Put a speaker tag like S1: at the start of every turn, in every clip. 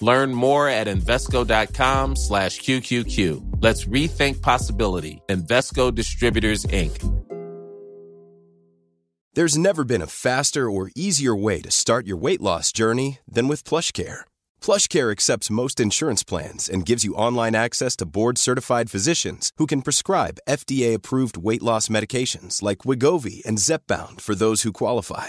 S1: Learn more at Invesco.com slash QQQ. Let's rethink possibility. Invesco Distributors, Inc.
S2: There's never been a faster or easier way to start your weight loss journey than with PlushCare. PlushCare accepts most insurance plans and gives you online access to board-certified physicians who can prescribe FDA-approved weight loss medications like Wigovi and Zepbound for those who qualify.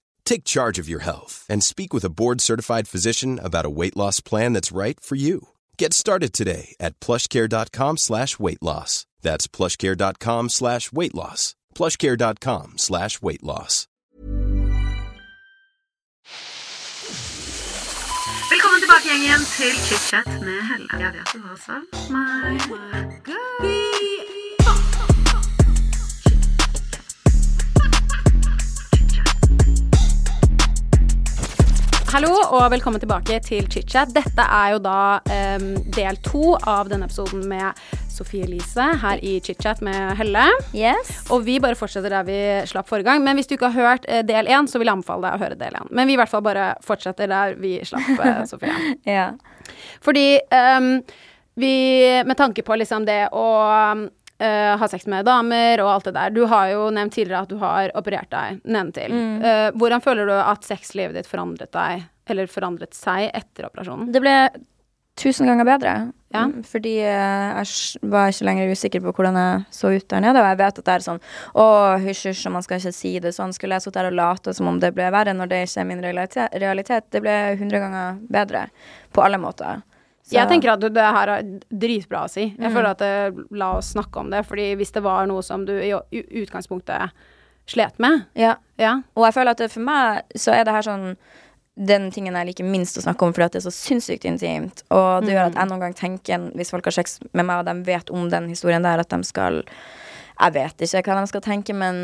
S2: Take charge of your health and speak with a board-certified physician about a weight loss plan that's right for you. Get started today at plushcare.com slash weight loss. That's plushcare.com slash weight loss. plushcare.com slash weight loss.
S3: Velkommen tilbake gjengen til chit-chat med Helle. Jeg vet du har er savnet meg.
S4: Hallo og velkommen tilbake til chit-chat. Dette er jo da um, del to av denne episoden med Sofie Elise her i chit-chat med Helle.
S5: Yes.
S4: Og vi bare fortsetter der vi slapp forrige gang. Men hvis du ikke har hørt eh, del én, så vil jeg anbefale deg å høre del én. Men vi i hvert fall bare fortsetter der vi slapp, eh, Sofie.
S5: Ja.
S4: Fordi um, vi Med tanke på liksom det å eh, ha sex med damer og alt det der. Du har jo nevnt tidligere at du har operert deg nedentil. Eh, hvordan føler du at sexlivet ditt forandret deg, eller forandret seg etter operasjonen?
S5: Det ble tusen ganger bedre.
S4: Ja.
S5: Mm, Fordi eh, jeg var ikke lenger usikker på hvordan jeg så ut der nede. Og jeg vet at det er sånn Å, hysj, hysj, og man skal ikke si det sånn. Skulle jeg sittet der og late som om det ble verre når det ikke er min realitet det ble hundre ganger bedre. På alle måter. Så-
S4: Jeg tenker at du, det her er dritbra å si. Jeg føler at det, La oss snakke om det, fordi hvis det var noe som du i utgangspunktet slet med
S5: Ja.
S4: Ja.
S5: Og jeg føler at det, for meg så er det her sånn den tingen jeg liker minst å snakke om, fordi at det er så sinnssykt intimt. Og det gjør at jeg noen gang tenker, hvis folk har sex med meg, og de vet om den historien der, at de skal Jeg vet ikke hva de skal tenke, men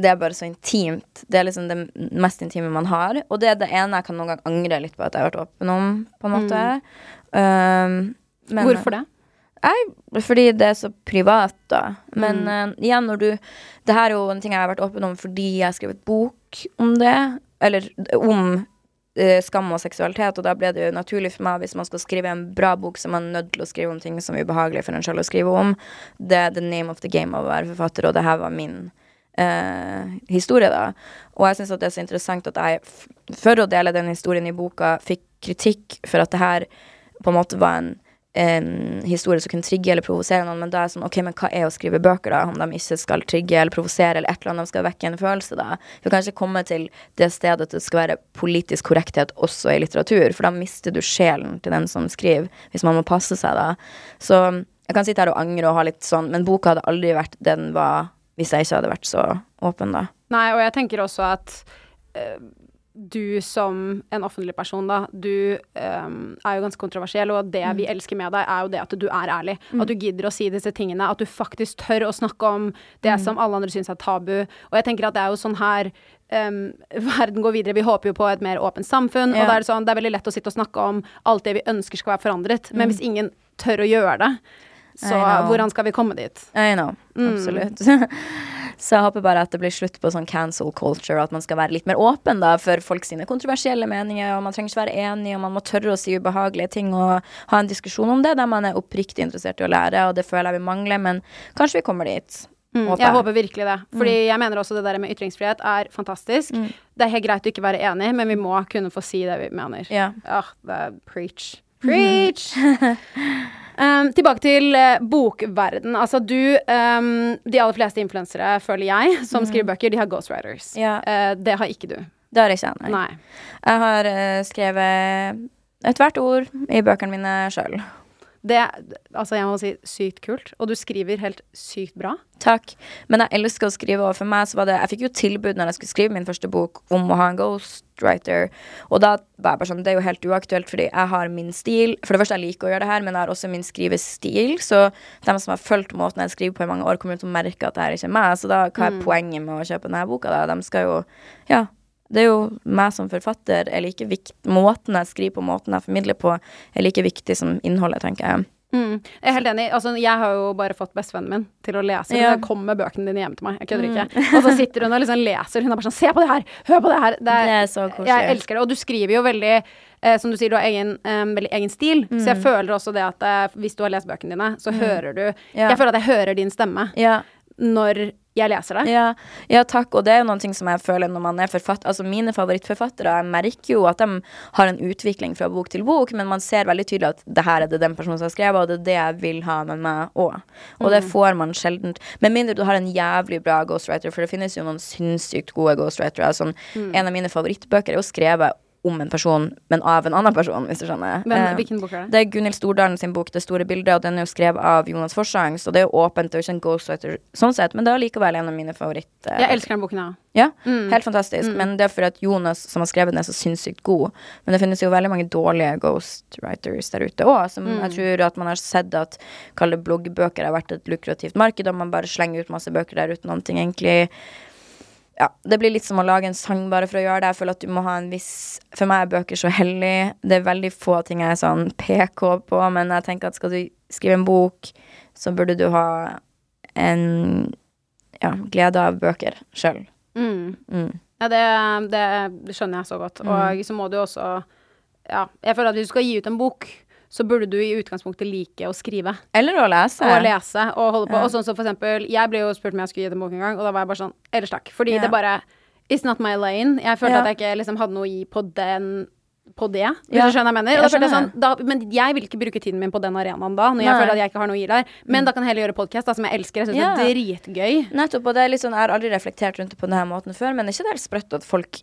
S5: det er bare så intimt. Det er liksom det mest intime man har. Og det er det ene jeg kan noen gang angre litt på at jeg har vært åpen om, på en måte. Um, men-
S4: Hvorfor det?
S5: Nei, fordi det er så privat, da. Men
S4: Mm.
S5: uh, igjen, når du Det her er jo en ting jeg har vært åpen om fordi jeg har skrevet bok om det. Eller om skam og seksualitet, og da ble det jo naturlig for meg hvis man skal skrive en bra bok, så er man nødt til å skrive om ting som er ubehagelig for en selv å skrive om. Det er the name of the game av å være forfatter, og det her var min eh, historie, da. Og jeg syns det er så interessant at jeg, for å dele den historien i boka, fikk kritikk for at det her på en måte var en en historie som kunne trigge eller provosere noen, men da er det sånn, ok, men hva er å skrive bøker, da? Om de ikke skal trigge eller provosere, eller et eller annet, de skal vekke en følelse, da. Du kan ikke komme til det stedet at det skal være politisk korrekthet også i litteratur, for da mister du sjelen til den som skriver, hvis man må passe seg, da. Så jeg kan sitte her og angre og ha litt sånn, men boka hadde aldri vært det den var hvis jeg ikke hadde vært så åpen, da.
S4: Nei, og jeg tenker også at eh, du som en offentlig person, da, du um, er jo ganske kontroversiell, og det vi elsker med deg, er jo det at du er ærlig. At du gidder å si disse tingene, at du faktisk tør å snakke om det som alle andre syns er tabu. Og jeg tenker at det er jo sånn her Um, verden går videre. Vi håper jo på et mer åpent samfunn, og
S5: Ja.
S4: da er det sånn, det er veldig lett å sitte og snakke om alt det vi ønsker skal være forandret, men hvis ingen tør å gjøre det, så hvordan skal vi komme dit?
S5: I know, absolutt. Så jeg håper bare at det blir slutt på sånn cancel culture, og at man skal være litt mer åpen da, for folk sine kontroversielle meninger, og man trenger ikke være enig, og man må tørre å si ubehagelige ting, og ha en diskusjon om det, der man er oppriktig interessert i å lære, og det føler jeg vi mangler, men kanskje vi kommer dit.
S4: Mm,
S5: håper
S4: jeg håper virkelig det. Fordi jeg mener også det der med ytringsfrihet er fantastisk.
S5: Mm.
S4: Det er helt greit å ikke være enig, men vi må kunne få si det vi mener.
S5: Ja.
S4: Ah, det er preach. Preach! Um, tilbake til uh, bokverden. Altså du um, De aller fleste influensere, føler jeg, som skriver bøker, de har ghostwriters.
S5: Ja.
S4: Uh, det har ikke du.
S5: Det har jeg ikke. Nei.
S4: Nei.
S5: Jeg har uh, skrevet ethvert ord i bøkene mine sjøl.
S4: Det altså jeg må si sykt kult. Og du skriver helt sykt bra.
S5: Takk. Men jeg elsker å skrive, og for meg så var det Jeg fikk jo tilbud når jeg skulle skrive min første bok om å ha en ghostwriter, og da var jeg bare sånn Det er jo helt uaktuelt, fordi jeg har min stil. For det første, jeg liker å gjøre det her, men jeg har også min skrivestil, så de som har fulgt måten jeg skriver på i mange år, kommer til å merke at det her ikke er meg. Så da, hva er poenget med å kjøpe denne boka, da? De skal jo Ja. Det er jo meg som forfatter er like viktig Måten jeg skriver på, måten jeg formidler på, er like viktig som innholdet, tenker jeg.
S4: Mm. Jeg er helt enig. Altså, jeg har jo bare fått bestevennen min til å lese.
S5: Ja.
S4: Hun kommer med bøkene dine hjem til meg. Jeg kødder ikke. Og så sitter hun og liksom leser. Hun er bare sånn Se på det her! Hør på det her! Det er,
S5: Det er så koselig.
S4: Jeg elsker det. Og du skriver jo veldig eh, Som du sier, du har egen, eh, veldig egen stil. Så jeg føler også det at eh, hvis du har lest bøkene dine, så hører du
S5: Ja.
S4: Jeg føler at jeg hører din stemme
S5: Ja.
S4: når jeg leser det.
S5: Ja, ja, takk. Og det er jo noen ting som jeg føler når man er forfatter Altså mine favorittforfattere, jeg merker jo at de har en utvikling fra bok til bok, men man ser veldig tydelig at det her er det den personen som har skrevet, og det er det jeg vil ha med meg òg. Og det får man sjelden. Med mindre du har en jævlig bra ghostwriter, for det finnes jo noen sinnssykt gode ghostwritere. Sånn, En av mine favorittbøker er jo skrevet om en person, men av en annen person, hvis du skjønner.
S4: Hvem,
S5: Eh,
S4: hvilken bok er det?
S5: det er Gunhild Stordalen sin bok 'Det store bildet', og den er jo skrevet av Jonas Forsang, så det er jo åpent. Det er jo ikke en ghostwriter sånn sett, men det er likevel en av mine favoritter.
S4: Jeg elsker den boken, ja.
S5: Ja, helt fantastisk. Men det er fordi at Jonas som har skrevet den, er så sinnssykt god. Men det finnes jo veldig mange dårlige ghostwriters der ute òg, som jeg tror at man har sett at kalle det bloggbøker har vært et lukrativt marked, og man bare slenger ut masse bøker der uten noen ting egentlig ja, det blir litt som å lage en sang bare for å gjøre det. Jeg føler at du må ha en viss For meg er bøker så hellig. Det er veldig få ting jeg er sånn PK på, men jeg tenker at skal du skrive en bok, så burde du ha en ja, glede av bøker sjøl.
S4: Mm.
S5: Mm.
S4: Ja, det, det, skjønner jeg så godt. Og så må du også Ja, jeg føler at hvis du skal gi ut en bok, så burde du i utgangspunktet like å skrive.
S5: Eller å lese.
S4: Og lese og holde på.
S5: Ja.
S4: Og sånn som for eksempel Jeg ble jo spurt om jeg skulle gi ut en bok en gang, og da var jeg bare sånn Ellers takk. Fordi
S5: Ja.
S4: det bare It's not my lane. Jeg følte
S5: Ja.
S4: at jeg ikke liksom hadde noe å gi på den på det, hvis
S5: Ja.
S4: du skjønner hva jeg mener.
S5: Jeg
S4: jeg sånn, da, men jeg vil ikke bruke tiden min på den arenaen da, når jeg
S5: Nei.
S4: føler at jeg ikke har noe å gi der. Men da kan jeg heller gjøre podkast, som jeg elsker. Jeg syns
S5: Ja.
S4: det er dritgøy.
S5: Nettopp. Og det er litt sånn, jeg har aldri reflektert rundt det på denne måten før, men er ikke det helt sprøtt at folk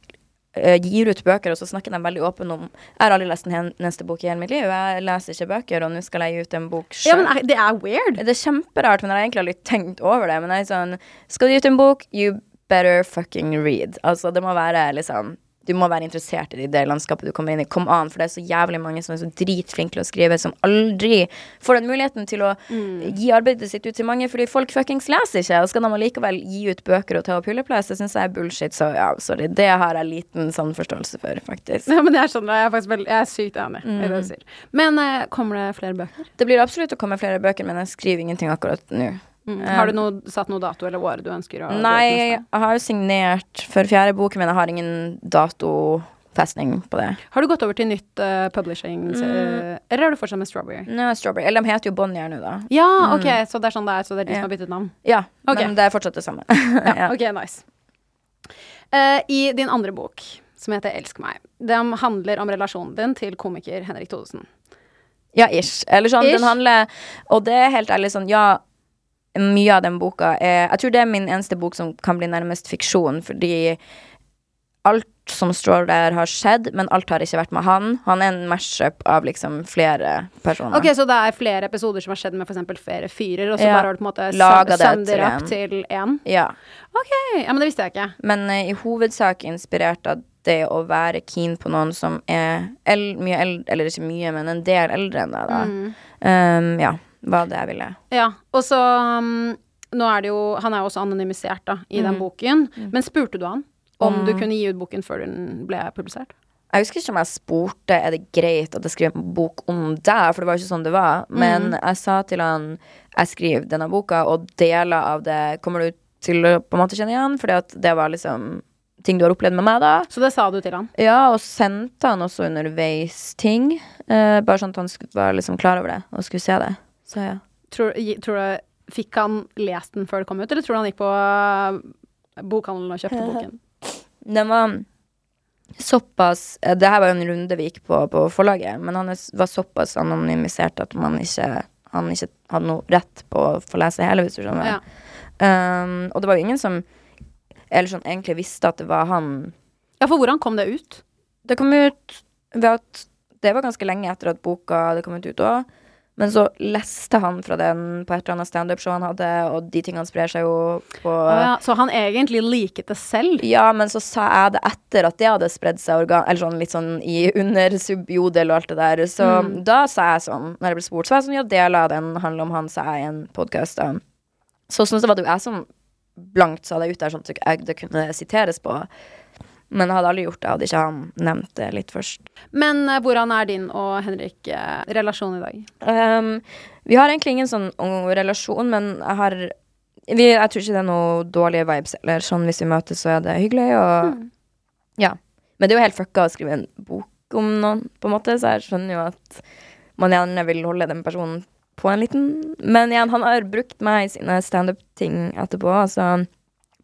S5: gir ut bøker, og så snakker de veldig åpent om Jeg har aldri lest en eneste neste bok i hele mitt liv. Jeg leser ikke bøker, og nå skal jeg gi ut en bok
S4: Ja, men det er weird.
S5: Det er kjemperart, men jeg har egentlig aldri tenkt over det. Men jeg er sånn Skal du gi ut en bok, you better fucking read. Altså, det må være liksom Du må være interessert i det landskapet du kommer inn i. Kom an, for det er så jævlig mange som er så dritflinke til å skrive, som aldri får den muligheten til å gi arbeidet sitt ut til mange, fordi folk fuckings leser ikke. Og skal de allikevel gi ut bøker og ta opp hylleplass, det syns jeg er bullshit, så ja, sorry. Det har jeg liten sånn forståelse for, faktisk.
S4: Ja, men jeg skjønner det. Jeg er faktisk veldig, jeg er sykt enig i det
S5: Mm.
S4: du sier. Men eh, kommer det flere bøker?
S5: Det blir absolutt å komme flere bøker, men jeg skriver ingenting akkurat nå.
S4: Mm. Har du noe, satt noe dato eller år du ønsker å
S5: Nei, jeg har jo signert for fjerde boken, men jeg har ingen datofestning på det.
S4: Har du gått over til nytt uh, publishing,
S5: Mm.
S4: eh, eller er du fortsatt med Strawberry?
S5: Nei, no, Strawberry, Eller de heter jo Bonnier nå, da.
S4: Ja, ok, så det er sånn det er, så det er de
S5: Mm. Ja.
S4: som har byttet navn?
S5: Ja,
S4: okay.
S5: men det er fortsatt det samme.
S4: Ja,
S5: ja.
S4: ok, nice. Uh, I din andre bok, som heter Elsk meg, den handler om relasjonen din til komiker Henrik Thodesen.
S5: ja, ish. Eller sånn,
S4: Ish.
S5: den handler Og det er helt ærlig sånn, ja mye av den boka er Jeg tror det er min eneste bok som kan bli nærmest fiksjon, fordi alt som står der, har skjedd, men alt har ikke vært med han. Han er en mashup av liksom flere personer.
S4: Ok, Så det er flere episoder som har skjedd med f.eks. flere fyrer, og så
S5: Ja.
S4: bare har du på en måte
S5: Laget
S4: opp
S5: til en.
S4: én?
S5: Ja.
S4: Ok, ja, men det visste jeg ikke.
S5: Men uh, i hovedsak inspirert av det å være keen på noen som er mye eldre, eller ikke mye, men en del eldre enn deg, da.
S4: Mm.
S5: Um, ja, var det jeg ville.
S4: Ja, og så um, Nå er det jo Han er jo også anonymisert da, i
S5: Mm.
S4: den boken. Men spurte du han om du kunne gi ut boken før den ble publisert?
S5: Jeg husker ikke om jeg spurte er det greit at jeg skriver en bok om deg, for det var jo ikke sånn det var. Men jeg sa til han jeg skriver denne boka, og deler av det kommer du til å på en måte kjenne igjen, fordi at det var liksom ting du har opplevd med meg, da.
S4: Så det sa du til han?
S5: Ja, og sendte han også underveis ting. eh, bare sånn at han skulle var liksom klar over det og skulle se det. Så ja.
S4: Tror, tror du Fikk han lest den før det kom ut, eller tror du han gikk på uh, bokhandelen og kjøpte boken?
S5: Den var såpass eh, Det her var jo en runde vi gikk på på forlaget, men han var såpass anonymisert at man ikke han ikke hadde noe rett på å få lese hele, hvis du skjønner.
S4: Ja.
S5: Um, og det var jo ingen som Eller sånn egentlig visste at det var han.
S4: ja, for hvordan kom det ut?
S5: Det kom ut ved at Det var ganske lenge etter at boka hadde kommet ut òg. Men så leste han fra den på et eller annet standup-show han hadde, og de tingene sprer seg jo på
S4: ja, så han egentlig liket det selv?
S5: Ja, men så sa jeg det etter at det hadde spredd seg organ... Eller sånn litt sånn i under subjodel og alt det der. Så
S4: Mm.
S5: da sa jeg sånn, når jeg ble spurt, så var jeg sånn Ja, deler av den handler om han, sa jeg i en podkast. Så sånn så var det jo jeg som blankt sa det ut der, sånn at det kunne siteres på. Men hadde aldri gjort det, hadde ikke han nevnt det litt først.
S4: Men uh, hvordan er din og Henrik uh, relasjon i dag?
S5: Um, vi har egentlig ingen sånn relasjon, men jeg har vi, Jeg tror ikke det er noe dårlige vibes. Eller sånn hvis vi møtes, så er det hyggelig. Og ja. Men det er jo helt fucka å skrive en bok om noen, på en måte, så jeg skjønner jo at man gjerne vil holde den personen på en liten Men igjen, han har brukt meg i sine standup-ting etterpå, så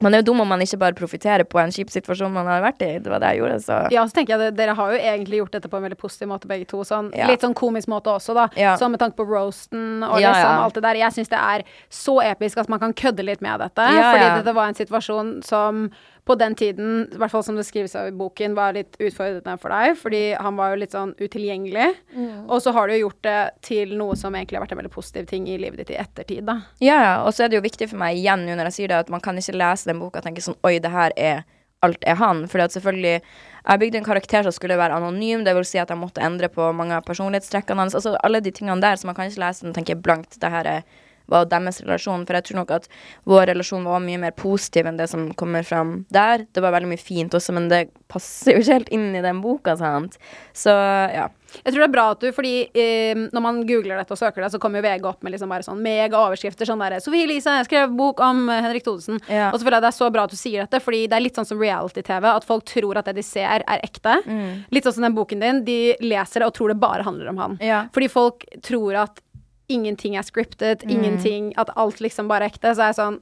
S5: man er jo dum om man ikke bare profitterer på en kjip situasjon man har vært i. Det var det jeg gjorde, så
S4: Ja, så tenker jeg det, Dere har jo egentlig gjort dette på en veldig positiv måte, begge to. Sånn,
S5: Ja.
S4: Litt sånn komisk måte også, da.
S5: Ja.
S4: Sånn med tanke på roasten og
S5: Ja,
S4: liksom alt det der. Jeg syns det er så episk at man kan kødde litt med dette. Fordi
S5: ja.
S4: dette var en situasjon som på den tiden, i hvert fall som det skrives av i boken, var litt utfordrende for deg. Fordi han var jo litt sånn utilgjengelig.
S5: Mm.
S4: Og så har du jo gjort det til noe som egentlig har vært en veldig positiv ting i livet ditt i ettertid, da.
S5: Ja, ja. Og så er det jo viktig for meg igjen nå når jeg sier det, at man kan ikke lese den boka og tenke sånn Oi, det her er alt er han. Fordi at selvfølgelig Jeg bygde en karakter som skulle være anonym, det vil si at jeg måtte endre på mange av personlighetstrekkene hans. Altså alle de tingene der, så man kan ikke lese den og tenke blankt det her er var deres relasjon, for jeg tror nok at vår relasjon var mye mer positiv enn det som kommer fram der. Det var veldig mye fint også, men det passer jo ikke helt inn i den boka, sant. Så ja.
S4: Jeg tror det er bra at du, fordi eh, når man googler dette og søker det, så kommer jo VG opp med liksom bare sånn megaoverskrifter. Sånn derre 'Sofie Elise skrev bok om eh, Henrik Thodesen'.
S5: Ja.
S4: Og så føler jeg det er så bra at du sier dette, fordi det er litt sånn som reality-TV. At folk tror at det de ser, er ekte.
S5: Mm.
S4: Litt sånn som den boken din. De leser det og tror det bare handler om han.
S5: Ja.
S4: Fordi folk tror at ingenting er scriptet,
S5: Mm.
S4: ingenting At alt liksom bare er ekte. Så er jeg sånn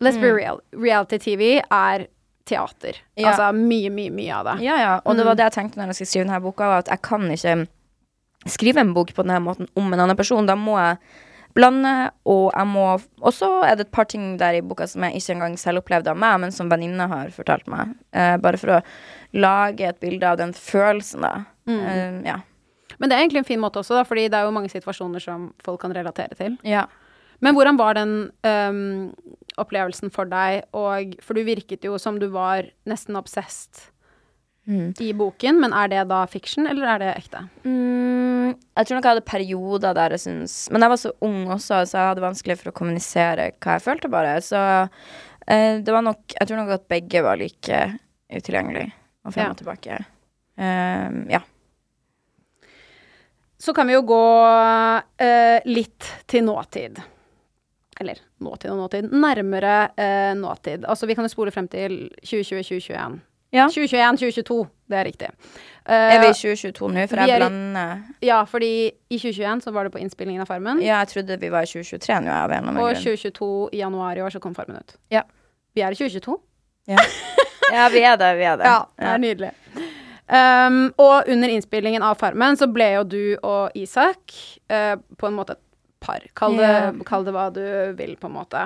S4: Let's
S5: Mm.
S4: be real. Reality-TV er teater.
S5: Ja.
S4: Altså mye, mye, mye av det.
S5: Ja, ja. Og det var det jeg tenkte når jeg skulle skrive denne boka, var at jeg kan ikke skrive en bok på denne måten om en annen person. Da må jeg blande, og jeg må Og så er det et par ting der i boka som jeg ikke engang selv opplevde av meg, men som venninne har fortalt meg. Eh, bare for å lage et bilde av den følelsen, da. Eh, ja.
S4: Men det er egentlig en fin måte også, da, fordi det er jo mange situasjoner som folk kan relatere til.
S5: ja.
S4: Men hvordan var den um, opplevelsen for deg? Og, for du virket jo som du var nesten obsessed i boken, men er det da fiction, eller er det ekte?
S5: Mm, jeg tror nok jeg hadde perioder der jeg syns Men jeg var så ung også, så jeg hadde vanskelig for å kommunisere hva jeg følte, bare. Så uh, det var nok Jeg tror nok at begge var like utilgjengelige og frem
S4: Ja.
S5: og tilbake. Um, ja.
S4: Så kan vi jo gå eh, litt til nåtid. Eller nåtid og nåtid. Nærmere eh, nåtid. Altså, vi kan jo spole frem til 2020-2021.
S5: Ja.
S4: 2021-2022, det er riktig.
S5: Er vi
S4: Eh,
S5: i 2022 nå? For jeg
S4: er
S5: blander
S4: ja, fordi i 2021 så var det på innspillingen av Farmen.
S5: Ja, jeg trodde vi var i 2023 nå, av en eller annen
S4: Og
S5: grunn.
S4: 2022 i januar i år så kom Farmen ut.
S5: Ja.
S4: Vi er i 2022.
S5: Ja. ja, vi er det. Vi er det.
S4: Ja, det er nydelig. Um, og under innspillingen av Farmen så ble jo du og Isak uh, på en måte et par. Kall det,
S5: yeah.
S4: kall det hva du vil, på en måte.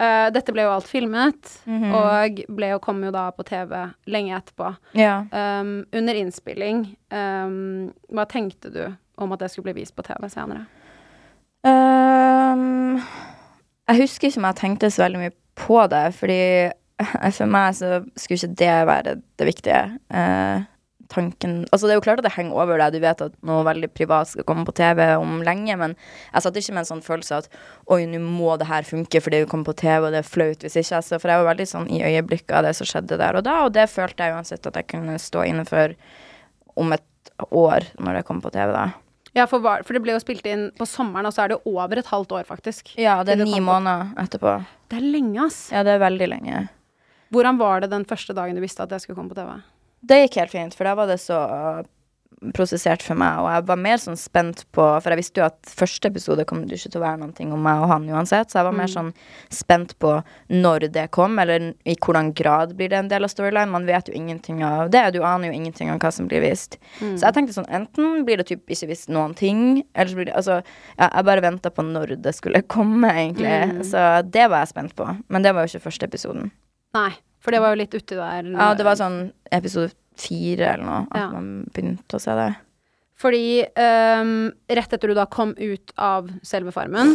S4: Uh, dette ble jo alt filmet,
S5: Mhm.
S4: og ble jo, kom jo da på TV lenge etterpå.
S5: Yeah.
S4: Um, under innspilling, um, hva tenkte du om at det skulle bli vist på TV senere?
S5: Um, jeg husker ikke om jeg tenkte så veldig mye på det, fordi for meg så skulle ikke det være det viktige. Eh, tanken Altså, det er jo klart at det henger over deg, du vet at noe veldig privat skal komme på TV om lenge, men jeg satt ikke med en sånn følelse at oi, nå må det her funke fordi det kommer på TV, og det er flaut hvis ikke. Altså, for jeg var veldig sånn i øyeblikket av det som skjedde der og da, og det følte jeg uansett at jeg kunne stå inne for om et år når det kom på TV, da.
S4: Ja, for, var, for det ble jo spilt inn på sommeren, og så er det over et halvt år, faktisk.
S5: Ja, det er ni måneder etterpå.
S4: Det er lenge, ass.
S5: Ja, det er veldig lenge.
S4: Hvordan var det den første dagen du visste at det skulle komme på TV?
S5: Det gikk helt fint, for da var det så prosessert for meg, og jeg var mer sånn spent på For jeg visste jo at første episode kom det ikke til å være noe om meg og han uansett, så jeg var mer sånn spent på når det kom, eller i hvordan grad blir det en del av storyline. Man vet jo ingenting av det, du aner jo ingenting om hva som blir vist. Så jeg tenkte sånn, enten blir det typ ikke vist noen ting, eller så blir det Altså, ja, jeg bare venta på når det skulle komme, egentlig. Så det var jeg spent på. Men det var jo ikke første episoden.
S4: Nei, for det var jo litt uti der.
S5: Ja, det var sånn episode fire eller noe, at
S4: Ja.
S5: man begynte å se det.
S4: Fordi um, rett etter du da kom ut av selve Farmen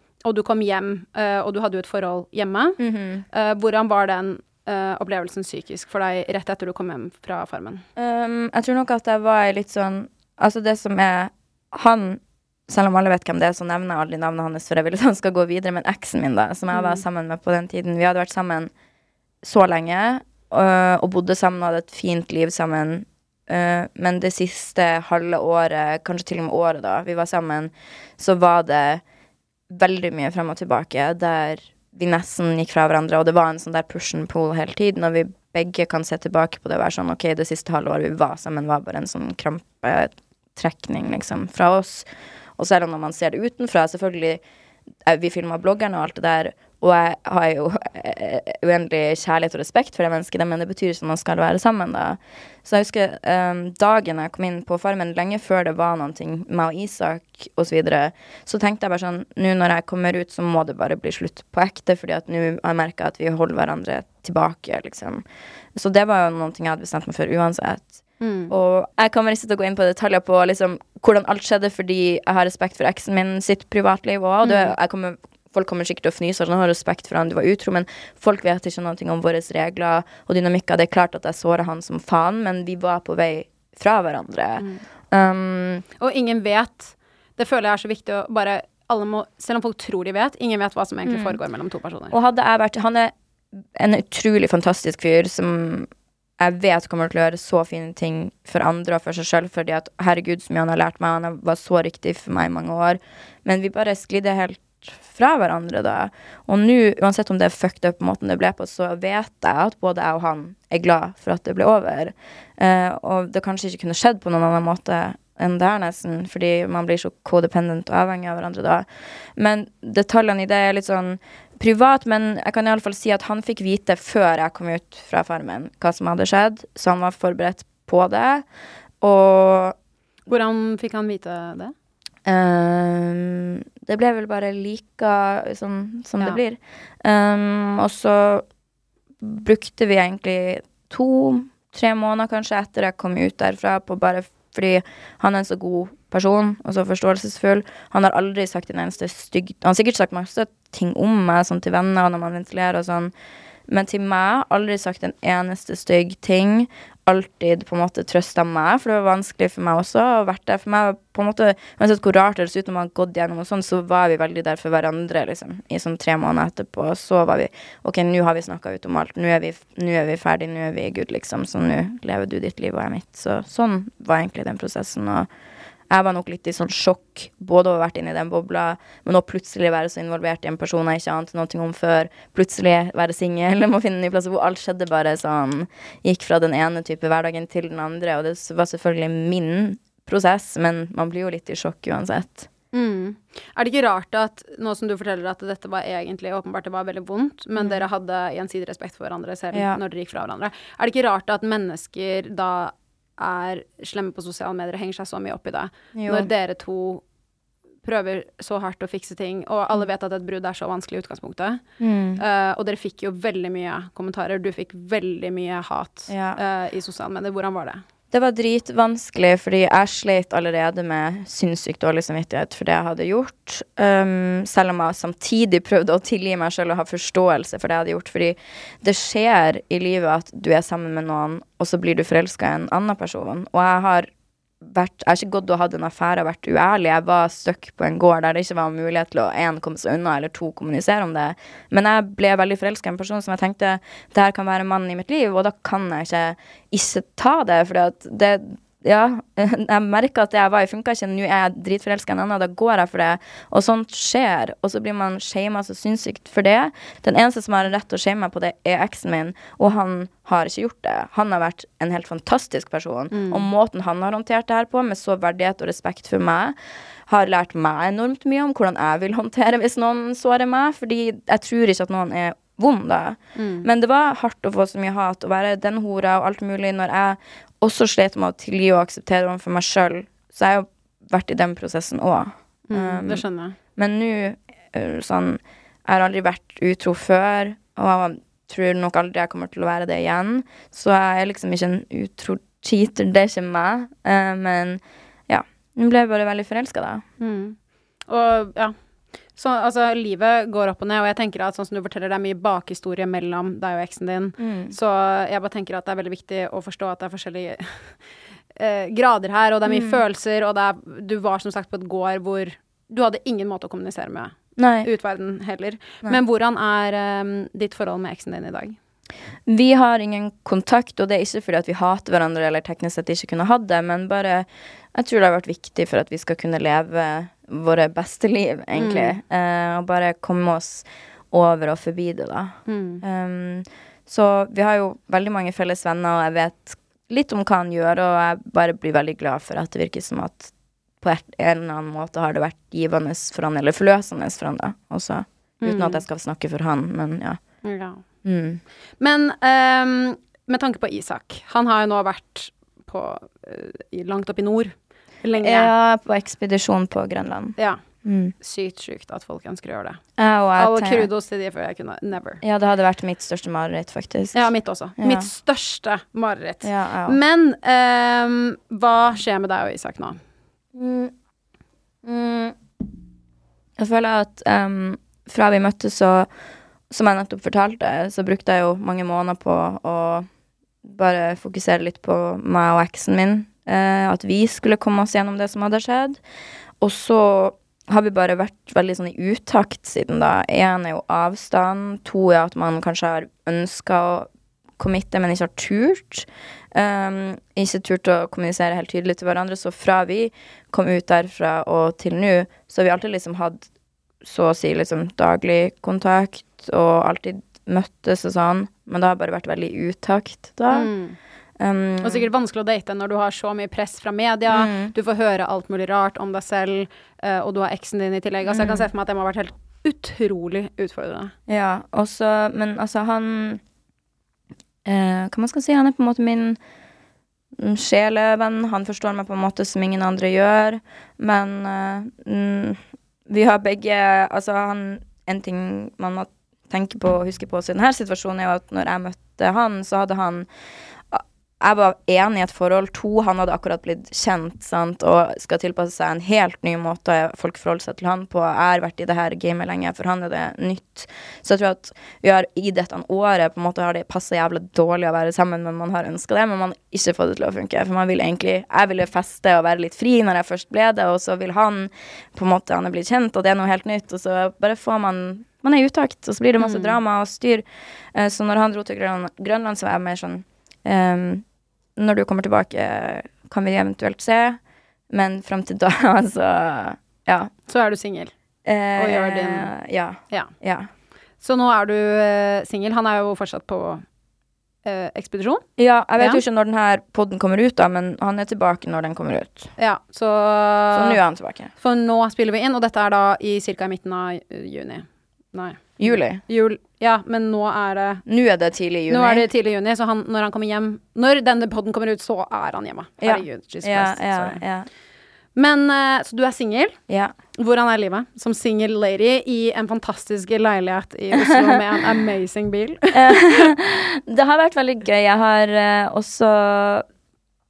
S4: og du kom hjem, eh, og du hadde jo et forhold hjemme. Eh, hvordan var den eh, opplevelsen psykisk for deg rett etter du kom hjem fra Farmen?
S5: Um, jeg tror nok at jeg var litt sånn Altså, det som er Han, selv om alle vet hvem det er, så nevner jeg aldri navnet hans, for jeg vil at han skal gå videre. Men eksen min, da, som jeg var sammen med på den tiden Vi hadde vært sammen så lenge øh, og bodde sammen og hadde et fint liv sammen. Men det siste halve året, kanskje til og med året da vi var sammen, så var det veldig mye frem og tilbake der vi nesten gikk fra hverandre, og det var en sånn der push and pull hele tiden, og vi begge kan se tilbake på det og være sånn OK, det siste halve året vi var sammen, var bare en sånn krampetrekning, liksom, fra oss. Og selv om når man ser det utenfra, selvfølgelig eh, Vi filma bloggerne og alt det der, og jeg har jo eh, uendelig kjærlighet og respekt for det mennesket, men det betyr ikke at man skal være sammen, da. Så jeg husker um, dagen jeg kom inn på Farmen, lenge før det var noen ting, meg og Isak osv., så, videre, så tenkte jeg bare sånn Nå når jeg kommer ut, så må det bare bli slutt på ekte, fordi at nå har jeg merka at vi holder hverandre tilbake, liksom. Så det var jo noen ting jeg hadde bestemt meg for uansett. Og jeg kommer ikke til å gå inn på detaljer på liksom, hvordan alt skjedde, fordi jeg har respekt for eksen min sitt privatliv òg. Mm. Folk kommer sikkert til å fnyse og sånn, har respekt for han du var utro, men folk vet ikke noe om våre regler og dynamikker. Det er klart at jeg såra han som faen, men vi var på vei fra hverandre. Um,
S4: Og ingen vet Det føler jeg er så viktig å bare alle må, Selv om folk tror de vet, ingen vet hva som egentlig foregår mellom to personer.
S5: Og hadde jeg vært Han er en utrolig fantastisk fyr som jeg vet kommer til å gjøre så fine ting for andre og for seg sjøl, fordi at herregud, så mye han har lært meg, han var så riktig for meg i mange år. Men vi bare sklidde helt fra hverandre da. Og nå, uansett om det er fucked up måten det ble på, så vet jeg at både jeg og han er glad for at det ble over. Eh, og det kanskje ikke kunne skjedd på noen annen måte enn det her, nesten, fordi man blir så codependent og avhengig av hverandre da. Men detaljene i det er litt sånn privat, men jeg kan iallfall si at han fikk vite før jeg kom ut fra Farmen, hva som hadde skjedd, så han var forberedt på det. Og
S4: Hvordan fikk han vite det?
S5: Ehm, det ble vel bare like sånn som
S4: Ja.
S5: det blir. Um, og så brukte vi egentlig to-tre måneder kanskje etter jeg kom ut derfra, på bare fordi han er en så god person og så forståelsesfull. Han har aldri sagt en eneste stygg Han har sikkert sagt masse ting om meg sånn til venner når man ventilerer og sånn, Men til meg, aldri sagt en eneste stygg ting. Alltid på en måte trøsta meg, for det var vanskelig for meg også Og vært der for meg. på en måte, Uansett hvor rart det høres ut når man har gått gjennom og sånn, så var vi veldig der for hverandre, liksom. I sånn tre måneder etterpå. Og Så var vi OK, nå har vi snakka ut om alt. Nå er vi, nå er vi ferdig, nå er vi good, liksom. Så nå lever du ditt liv og jeg mitt. Så sånn var egentlig den prosessen. og jeg var nok litt i sånn sjokk, både å ha vært inne i den bobla, men å plutselig være så involvert i en person jeg ikke ante noe om før. Plutselig være singel, må finne en ny plass. Hvor alt skjedde bare sånn. Gikk fra den ene type hverdagen til den andre, og det var selvfølgelig min prosess, men man blir jo litt i sjokk uansett.
S4: Mm. Er det ikke rart at, nå som du forteller at dette var egentlig åpenbart det var veldig vondt, men dere hadde gjensidig respekt for hverandre selv
S5: Ja.
S4: når dere gikk fra hverandre, er det ikke rart at mennesker da er slemme på sosiale medier og henger seg så mye opp i det?
S5: Jo.
S4: Når dere to prøver så hardt å fikse ting, og alle vet at et brudd er så vanskelig i utgangspunktet.
S5: Mm.
S4: Uh, og dere fikk jo veldig mye kommentarer. Du fikk veldig mye hat
S5: Ja.
S4: uh, i sosiale medier. Hvordan var det?
S5: Det var dritvanskelig, fordi jeg slet allerede med sinnssykt dårlig samvittighet for det jeg hadde gjort. Um, selv om jeg samtidig prøvde å tilgi meg selv og ha forståelse for det jeg hadde gjort. Fordi det skjer i livet at du er sammen med noen, og så blir du forelska i en annen person. Og jeg har vært Jeg har ikke gått og hatt en affære og vært uærlig. Jeg var stuck på en gård der det ikke var mulighet til å én komme seg unna, eller to kommunisere om det. Men jeg ble veldig forelska i en person som jeg tenkte det her kan være mannen i mitt liv, og da kan jeg ikke ikke ta det, for det ja, jeg merka at det jeg var i, funka ikke. Nå er jeg dritforelska i en annen, da går jeg for det. Og sånt skjer. Og så blir man shama så sinnssykt for det. Den eneste som har rett til å shame meg på det, er eksen min, og han har ikke gjort det. Han har vært en helt fantastisk person. Og måten han har håndtert det her på, med så verdighet og respekt for meg, har lært meg enormt mye om hvordan jeg vil håndtere hvis noen sårer meg, fordi jeg tror ikke at noen er vond da. Men det var hardt å få så mye hat, å være den hora og alt mulig, når jeg også slet med å tilgi og akseptere overfor meg sjøl. Så jeg har jo vært i den prosessen òg.
S4: Mm, det skjønner jeg.
S5: Men nå, eh, sånn Jeg har aldri vært utro før, og jeg tror nok aldri jeg kommer til å være det igjen. Så jeg er liksom ikke en utro cheater, det er ikke meg. Uh, men ja. Nå ble jeg bare veldig forelska, da.
S4: Mm. Og ja. Så altså, livet går opp og ned, og jeg tenker at sånn som du forteller, det er mye bakhistorie mellom deg og eksen din. Så jeg bare tenker at det er veldig viktig å forstå at det er forskjellige eh, grader her, og det er mye følelser, og det er Du var som sagt på et gård hvor du hadde ingen måte å kommunisere med
S5: Nei.
S4: utverden heller. Men hvordan er um, ditt forhold med eksen din i dag?
S5: Vi har ingen kontakt, og det er ikke fordi at vi hater hverandre eller teknisk sett ikke kunne hatt det, men bare Jeg tror det har vært viktig for at vi skal kunne leve våre beste liv, egentlig. Eh, og bare komme oss over og forbi det, da. Um, så vi har jo veldig mange felles venner, og jeg vet litt om hva han gjør, og jeg bare blir veldig glad for at det virker som at på en eller annen måte har det vært givende for han, eller forløsende for han, da, også. Uten at jeg skal snakke for han, men ja.
S4: Ja.
S5: Mm.
S4: Men um, med tanke på Isak, han har jo nå vært på, eh, langt opp i nord lenge.
S5: Ja, på ekspedisjon på Grønland.
S4: Ja.
S5: Mm.
S4: Sykt sjukt at folk ønsker å gjøre det.
S5: Ja,
S4: All kudos til de, for jeg kunne never.
S5: Ja, det hadde vært mitt største mareritt, faktisk.
S4: Ja, mitt også.
S5: Ja.
S4: Mitt største mareritt.
S5: Ja, ja.
S4: Men um, hva skjer med deg og Isak nå?
S5: Mm. Mm. Jeg føler at um, fra vi møttes, så Som jeg nettopp fortalte, så brukte jeg jo mange måneder på å bare fokusere litt på meg og eksen min. Eh, at vi skulle komme oss gjennom det som hadde skjedd. Og så har vi bare vært veldig sånn i utakt siden da. Én er jo avstand. To er at man kanskje har ønska å committe, men ikke har turt. Um, ikke turt å kommunisere helt tydelig til hverandre. Så fra vi kom ut derfra og til nå, så har vi alltid liksom hatt så å si liksom daglig kontakt, og alltid møttes og sånn. Men det har bare vært veldig i utakt da. Um,
S4: Og sikkert vanskelig å date når du har så mye press fra media.
S5: Mm.
S4: Du får høre alt mulig rart om deg selv, uh, og du har eksen din i tillegg. Altså, jeg kan
S5: Mm.
S4: se for meg at det må ha vært helt utrolig utfordrende.
S5: Ja, også Men altså, han uh, Hva man skal si? Han er på en måte min mm, sjelevenn. Han forstår meg på en måte som ingen andre gjør. Men mm, vi har begge Altså, han En ting man må tenke på og huske på i denne situasjonen, er jo at når jeg møtte han, så hadde han jeg var enig i et forhold. To, han hadde akkurat blitt kjent sant, og skal tilpasse seg en helt ny måte folk forholder seg til han på. Jeg har vært i det her gamet lenge, for han er det nytt. Så jeg tror at vi har i dette året på en måte har det passa jævlig dårlig å være sammen, men man har ønska det, men man har ikke fått det til å funke. For man vil egentlig Jeg ville feste og være litt fri når jeg først ble det, og så vil han på en måte Han er blitt kjent, og det er noe helt nytt, og så bare får man man er i utakt, og så blir det masse
S4: Mm.
S5: drama og styr. Eh, så når han dro til Grønland, Grønland så var jeg mer sånn ehm, Når du kommer tilbake, kan vi eventuelt se, men fram til da, så Ja.
S4: Så er du singel.
S5: Eh,
S4: Og gjør din-
S5: Ja.
S4: Ja.
S5: ja.
S4: Så nå er du eh, singel. Han er jo fortsatt på eh, ekspedisjon.
S5: Ja, jeg vet
S4: Ja.
S5: jo ikke når denne podden kommer ut, da, men han er tilbake når den kommer ut.
S4: Ja, så
S5: Så nå er han tilbake.
S4: For nå spiller vi inn, og dette er da i ca. midten av eh, juni. Nei.
S5: Juli.
S4: Jul. Ja, men nå er det
S5: Nå er det tidlig i juni.
S4: Nå er det tidlig i juni, så han, når han kommer hjem Når denne podden kommer ut, så er han hjemme. Herregud, Jesus
S5: ja,
S4: Christ.
S5: ja, ja,
S4: Men uh, Så du er singel.
S5: ja.
S4: Hvordan er livet som single lady i en fantastisk leilighet i Oslo med en amazing bil?
S5: Det har vært veldig gøy. Jeg har uh, også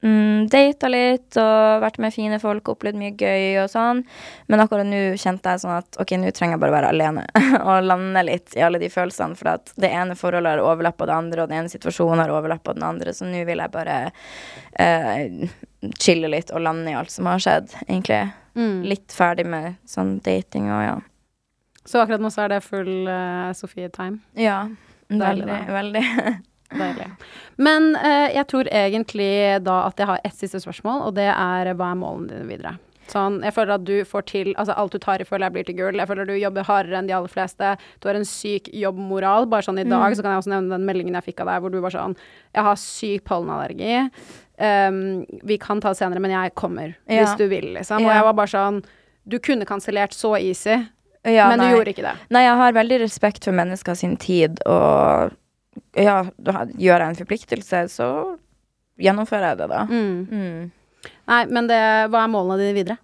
S5: mm, data litt og vært med fine folk, opplevd mye gøy og sånn. Men akkurat nå kjente jeg sånn at ok, nå trenger jeg bare være alene og lande litt i alle de følelsene. For at det ene forholdet har overlappa det andre, og den ene situasjonen har overlappa den andre. Så nå vil jeg bare eh, chille litt og lande i alt som har skjedd, egentlig.
S4: Mm.
S5: Litt ferdig med sånn dating og ja.
S4: Så akkurat nå så er det full uh, Sofie-time.
S5: Ja. Veldig, veldig.
S4: Deilig. Men eh, jeg tror egentlig da at jeg har ett siste spørsmål, og det er hva er målene dine videre? Sånn, jeg føler at du får til Altså, alt du tar i, føler jeg blir til gull. Jeg føler du jobber hardere enn de aller fleste. Du har en syk jobbmoral. Bare sånn i dag, så kan jeg også nevne den meldingen jeg fikk av deg, hvor du var sånn Jeg har syk pollenallergi. Um, vi kan ta det senere, men jeg kommer.
S5: Ja.
S4: Hvis du vil, liksom. Og
S5: Ja.
S4: jeg var bare sånn Du kunne kansellert så easy,
S5: Ja,
S4: men
S5: nei.
S4: du gjorde ikke det.
S5: Nei, jeg har veldig respekt for mennesker sin tid, og ja, gjør jeg en forpliktelse, så gjennomfører jeg det, da.
S4: Mm.
S5: Mm.
S4: Nei, men det, hva er målene dine videre?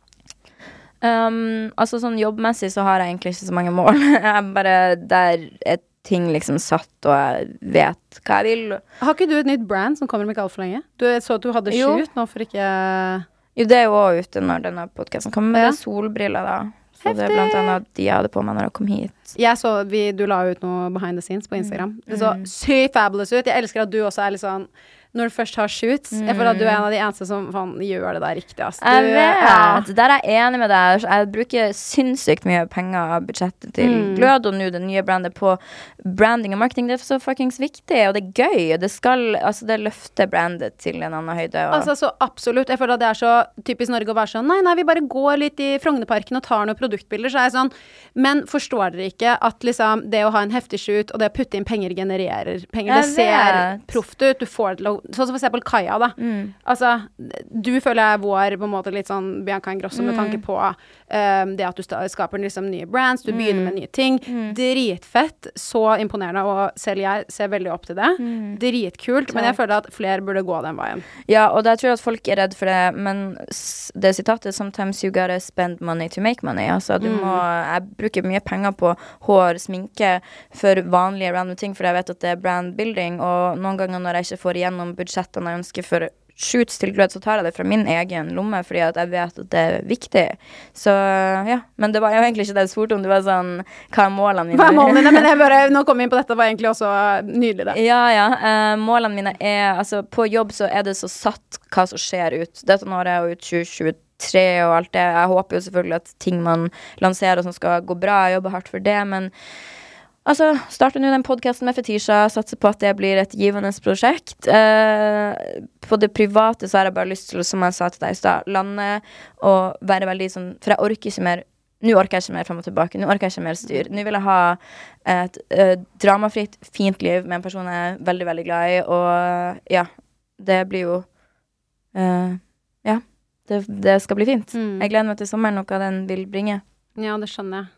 S5: Um, altså sånn jobbmessig så har jeg egentlig ikke så mange mål. jeg bare der er ting liksom satt, og jeg vet hva jeg vil.
S4: Har ikke du et nytt brand som kommer om ikke altfor lenge? Du så at du hadde
S5: Jo.
S4: shoot nå for ikke
S5: Jo, det er jo òg ute når denne podkasten kommer, men
S4: Ja.
S5: det er solbriller, da. Så det er blant annet de jeg hadde på meg når jeg kom hit.
S4: Jeg så vi, Du la ut noe behind the scenes på Instagram. Det så sykt fabulous ut. Jeg elsker at du også er litt sånn Når du først har shoots Jeg føler at du er en av de eneste som fan, gjør det der riktig, ass. Du,
S5: Jeg vet!
S4: ja.
S5: Der er jeg enig med deg. Jeg bruker sinnssykt mye penger av budsjettet til
S4: Mm.
S5: Glød og nå det nye brandet på branding og marketing. Det er så fuckings viktig, og det er gøy. Det skal Altså, det løfter brandet til en annen høyde. Og,
S4: Altså, så absolutt. Jeg føler at det er så typisk Norge å være sånn Nei, nei, vi bare går litt i Frognerparken og tar noen produktbilder. Så er jeg sånn Men forstår dere ikke at liksom det å ha en heftig shoot og det å putte inn penger genererer penger?
S5: Jeg
S4: det ser proft ut. Du får det til å Sånn som for eksempel Kaja, da.
S5: Mm.
S4: Altså, du føler jeg vår på en måte litt sånn Bianca Ingrosso med tanke på um, det at du skaper liksom nye brands, du begynner med nye ting. Dritfett. Så imponerende, og selv jeg ser veldig opp til det. Dritkult. Men jeg føler at flere burde gå den veien.
S5: Ja, og der tror jeg at folk er redd for det, men det sitatet 'Sometimes you gotta spend money to make money'. Altså, du må Jeg bruker mye penger på hår, sminke, for vanlige random ting, for jeg vet at det er brand building, og noen ganger når jeg ikke får igjennom budsjettene jeg ønsker for shoots til glød, så tar jeg det fra min egen lomme, fordi at jeg vet at det er viktig. Så ja. Men det var jo egentlig ikke det jeg spurte om, det var sånn Hva er målene mine?
S4: Hva er målene dine? Men jeg bare, nå kom vi inn på dette, var egentlig også nydelig, det.
S5: Ja, ja. Uh, målene mine er Altså, på jobb så er det så satt hva som skjer ut. Dette året jo ut 2023 og alt det. Jeg håper jo selvfølgelig at ting man lanserer som skal gå bra, jeg jobber hardt for det, men Altså, starter nå den podkasten med Fetisha, satser på at det blir et givende prosjekt. Eh, på det private så har jeg bare lyst til, som jeg sa til deg i stad, lande og være veldig sånn For jeg orker ikke mer Nå orker jeg ikke mer fram og tilbake. Nå orker jeg ikke mer styr. Nå vil jeg ha et eh, dramafritt, fint liv med en person jeg er veldig, veldig glad i, og ja. Det blir jo uh, Ja. Det, det skal bli fint.
S4: Mm.
S5: Jeg gleder meg til sommeren hva den vil bringe.
S4: Ja, det skjønner jeg.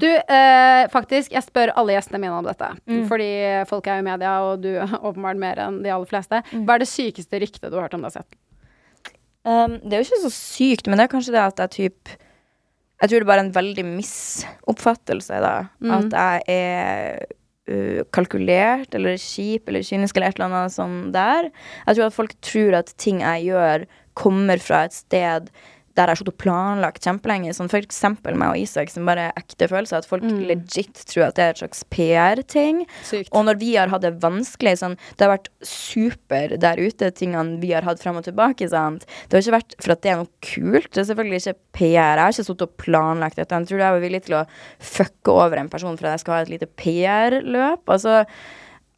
S4: Du, eh, faktisk, jeg spør alle gjestene mine om dette.
S5: Mm.
S4: Fordi folk er jo i media, og du åpenbart mer enn de aller fleste.
S5: Mm.
S4: Hva er det sykeste ryktet du har hørt om deg selv?
S5: Um, det er jo ikke så sykt, men det er kanskje det at jeg typ Jeg tror det er bare en veldig misoppfattelse, da.
S4: Mm.
S5: At jeg er uh, kalkulert eller kjip eller kynisk eller et eller annet sånn der. Jeg tror at folk tror at ting jeg gjør, kommer fra et sted der jeg har sittet og planlagt kjempelenge. Sånn for eksempel meg og Isak, som bare er ekte følelser. At folk
S4: Mm.
S5: legit tror at det er et slags PR-ting. Og når vi har hatt det vanskelig sånn, Det har vært super der ute, tingene vi har hatt frem og tilbake. Sant? Det har ikke vært for at det er noe kult. Det er selvfølgelig ikke PR. Jeg har ikke sittet og planlagt dette. Jeg tror jeg var villig til å fucke over en person for at jeg skal ha et lite PR-løp. Altså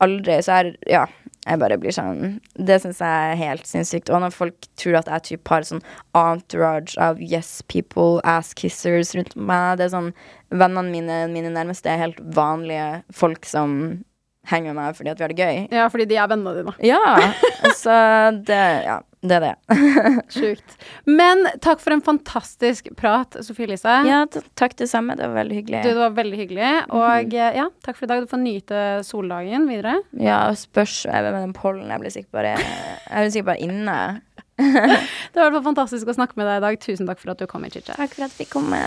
S5: aldri. Så er Ja. Jeg bare blir sånn Det syns jeg er helt sinnssykt. Og når folk tror at jeg typ har sånn entourage av yes people, ass kissers rundt meg Det er sånn Vennene mine, mine nærmeste, er helt vanlige folk som henger med meg fordi at vi har det gøy.
S4: Ja, fordi de er vennene dine.
S5: Ja. Så det Ja, det er det.
S4: Sjukt. Men takk for en fantastisk prat, Sofie Elise.
S5: Ja, takk det samme. Det var veldig hyggelig.
S4: Du, det var veldig hyggelig. Og eh, ja, takk for i dag. Du får nyte soldagen videre.
S5: Ja, spørs med den pollen. Jeg blir sikkert bare Jeg blir sikkert bare inne.
S4: Det var i hvert fall fantastisk å snakke med deg i dag. Tusen takk for at du kom i Chicha.
S5: Takk for at jeg fikk komme.